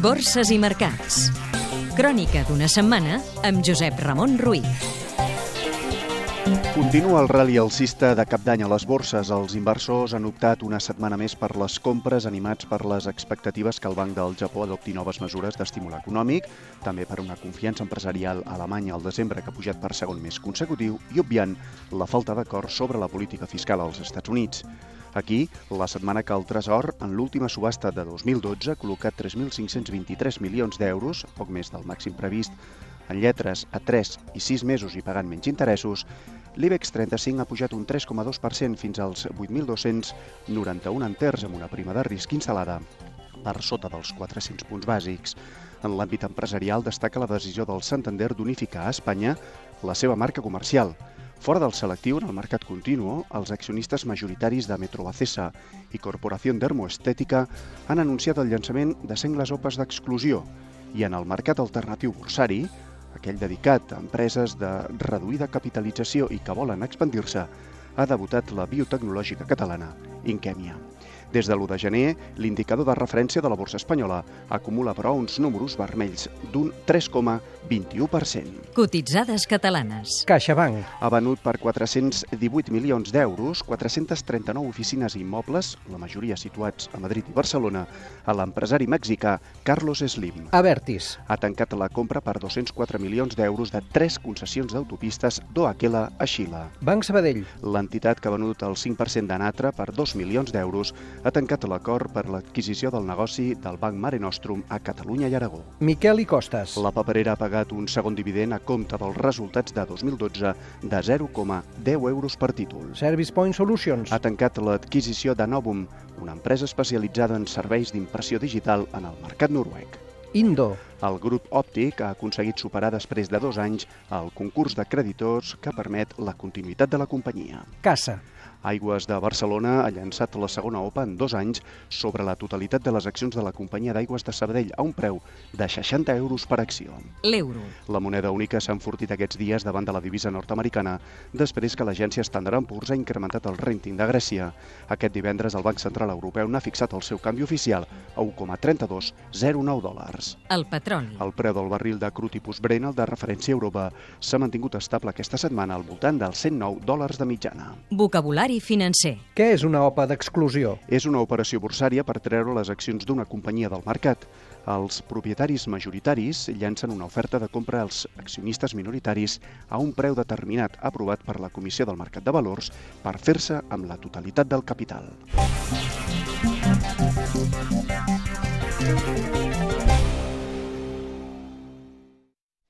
Borses i mercats. Crònica d'una setmana amb Josep Ramon Ruiz. Continua el rally alcista de cap d'any a les borses. Els inversors han optat una setmana més per les compres animats per les expectatives que el Banc del Japó adopti noves mesures d'estímul econòmic, també per una confiança empresarial alemanya al desembre que ha pujat per segon mes consecutiu i obviant la falta d'acord sobre la política fiscal als Estats Units. Aquí, la setmana que el Tresor, en l'última subhasta de 2012, ha col·locat 3.523 milions d'euros, poc més del màxim previst, en lletres a 3 i 6 mesos i pagant menys interessos, l'IBEX 35 ha pujat un 3,2% fins als 8.291 enters amb una prima de risc instal·lada per sota dels 400 punts bàsics. En l'àmbit empresarial destaca la decisió del Santander d'unificar a Espanya la seva marca comercial – Fora del selectiu, en el mercat continu, els accionistes majoritaris de Metrobacesa i Corporació Dermoestètica han anunciat el llançament de sengles opes d'exclusió i en el mercat alternatiu bursari, aquell dedicat a empreses de reduïda capitalització i que volen expandir-se, ha debutat la biotecnològica catalana, Inquèmia. Des de l'1 de gener, l'indicador de referència de la borsa espanyola acumula, però, uns números vermells d'un 3,21%. Cotitzades catalanes. CaixaBank. Ha venut per 418 milions d'euros 439 oficines i immobles, la majoria situats a Madrid i Barcelona, a l'empresari mexicà Carlos Slim. Avertis. Ha tancat la compra per 204 milions d'euros de tres concessions d'autopistes d'Oaquela a Xile. Banc Sabadell. L'entitat que ha venut el 5% de Natra per 2 milions d'euros ha tancat l'acord per l'adquisició del negoci del Banc Mare Nostrum a Catalunya i Aragó. Miquel i Costes. La paperera ha pagat un segon dividend a compte dels resultats de 2012 de 0,10 euros per títol. Service Point Solutions. Ha tancat l'adquisició de Novum, una empresa especialitzada en serveis d'impressió digital en el mercat noruec. Indo. El grup òptic ha aconseguit superar després de dos anys el concurs de creditors que permet la continuïtat de la companyia. Casa. Aigües de Barcelona ha llançat la segona OPA en dos anys sobre la totalitat de les accions de la companyia d'aigües de Sabadell a un preu de 60 euros per acció. L'euro. La moneda única s'ha enfortit aquests dies davant de la divisa nord-americana després que l'agència Standard Poor's ha incrementat el rating de Grècia. Aquest divendres el Banc Central Europeu n'ha fixat el seu canvi oficial a 1,3209 dòlars. El petroli. El preu del barril de cru tipus Brent, el de referència a Europa, s'ha mantingut estable aquesta setmana al voltant dels 109 dòlars de mitjana. Vocabulari financer. Què és una OPA d'exclusió? És una operació borsària per treure les accions d'una companyia del mercat. Els propietaris majoritaris llancen una oferta de compra als accionistes minoritaris a un preu determinat aprovat per la Comissió del Mercat de Valors per fer-se amb la totalitat del capital.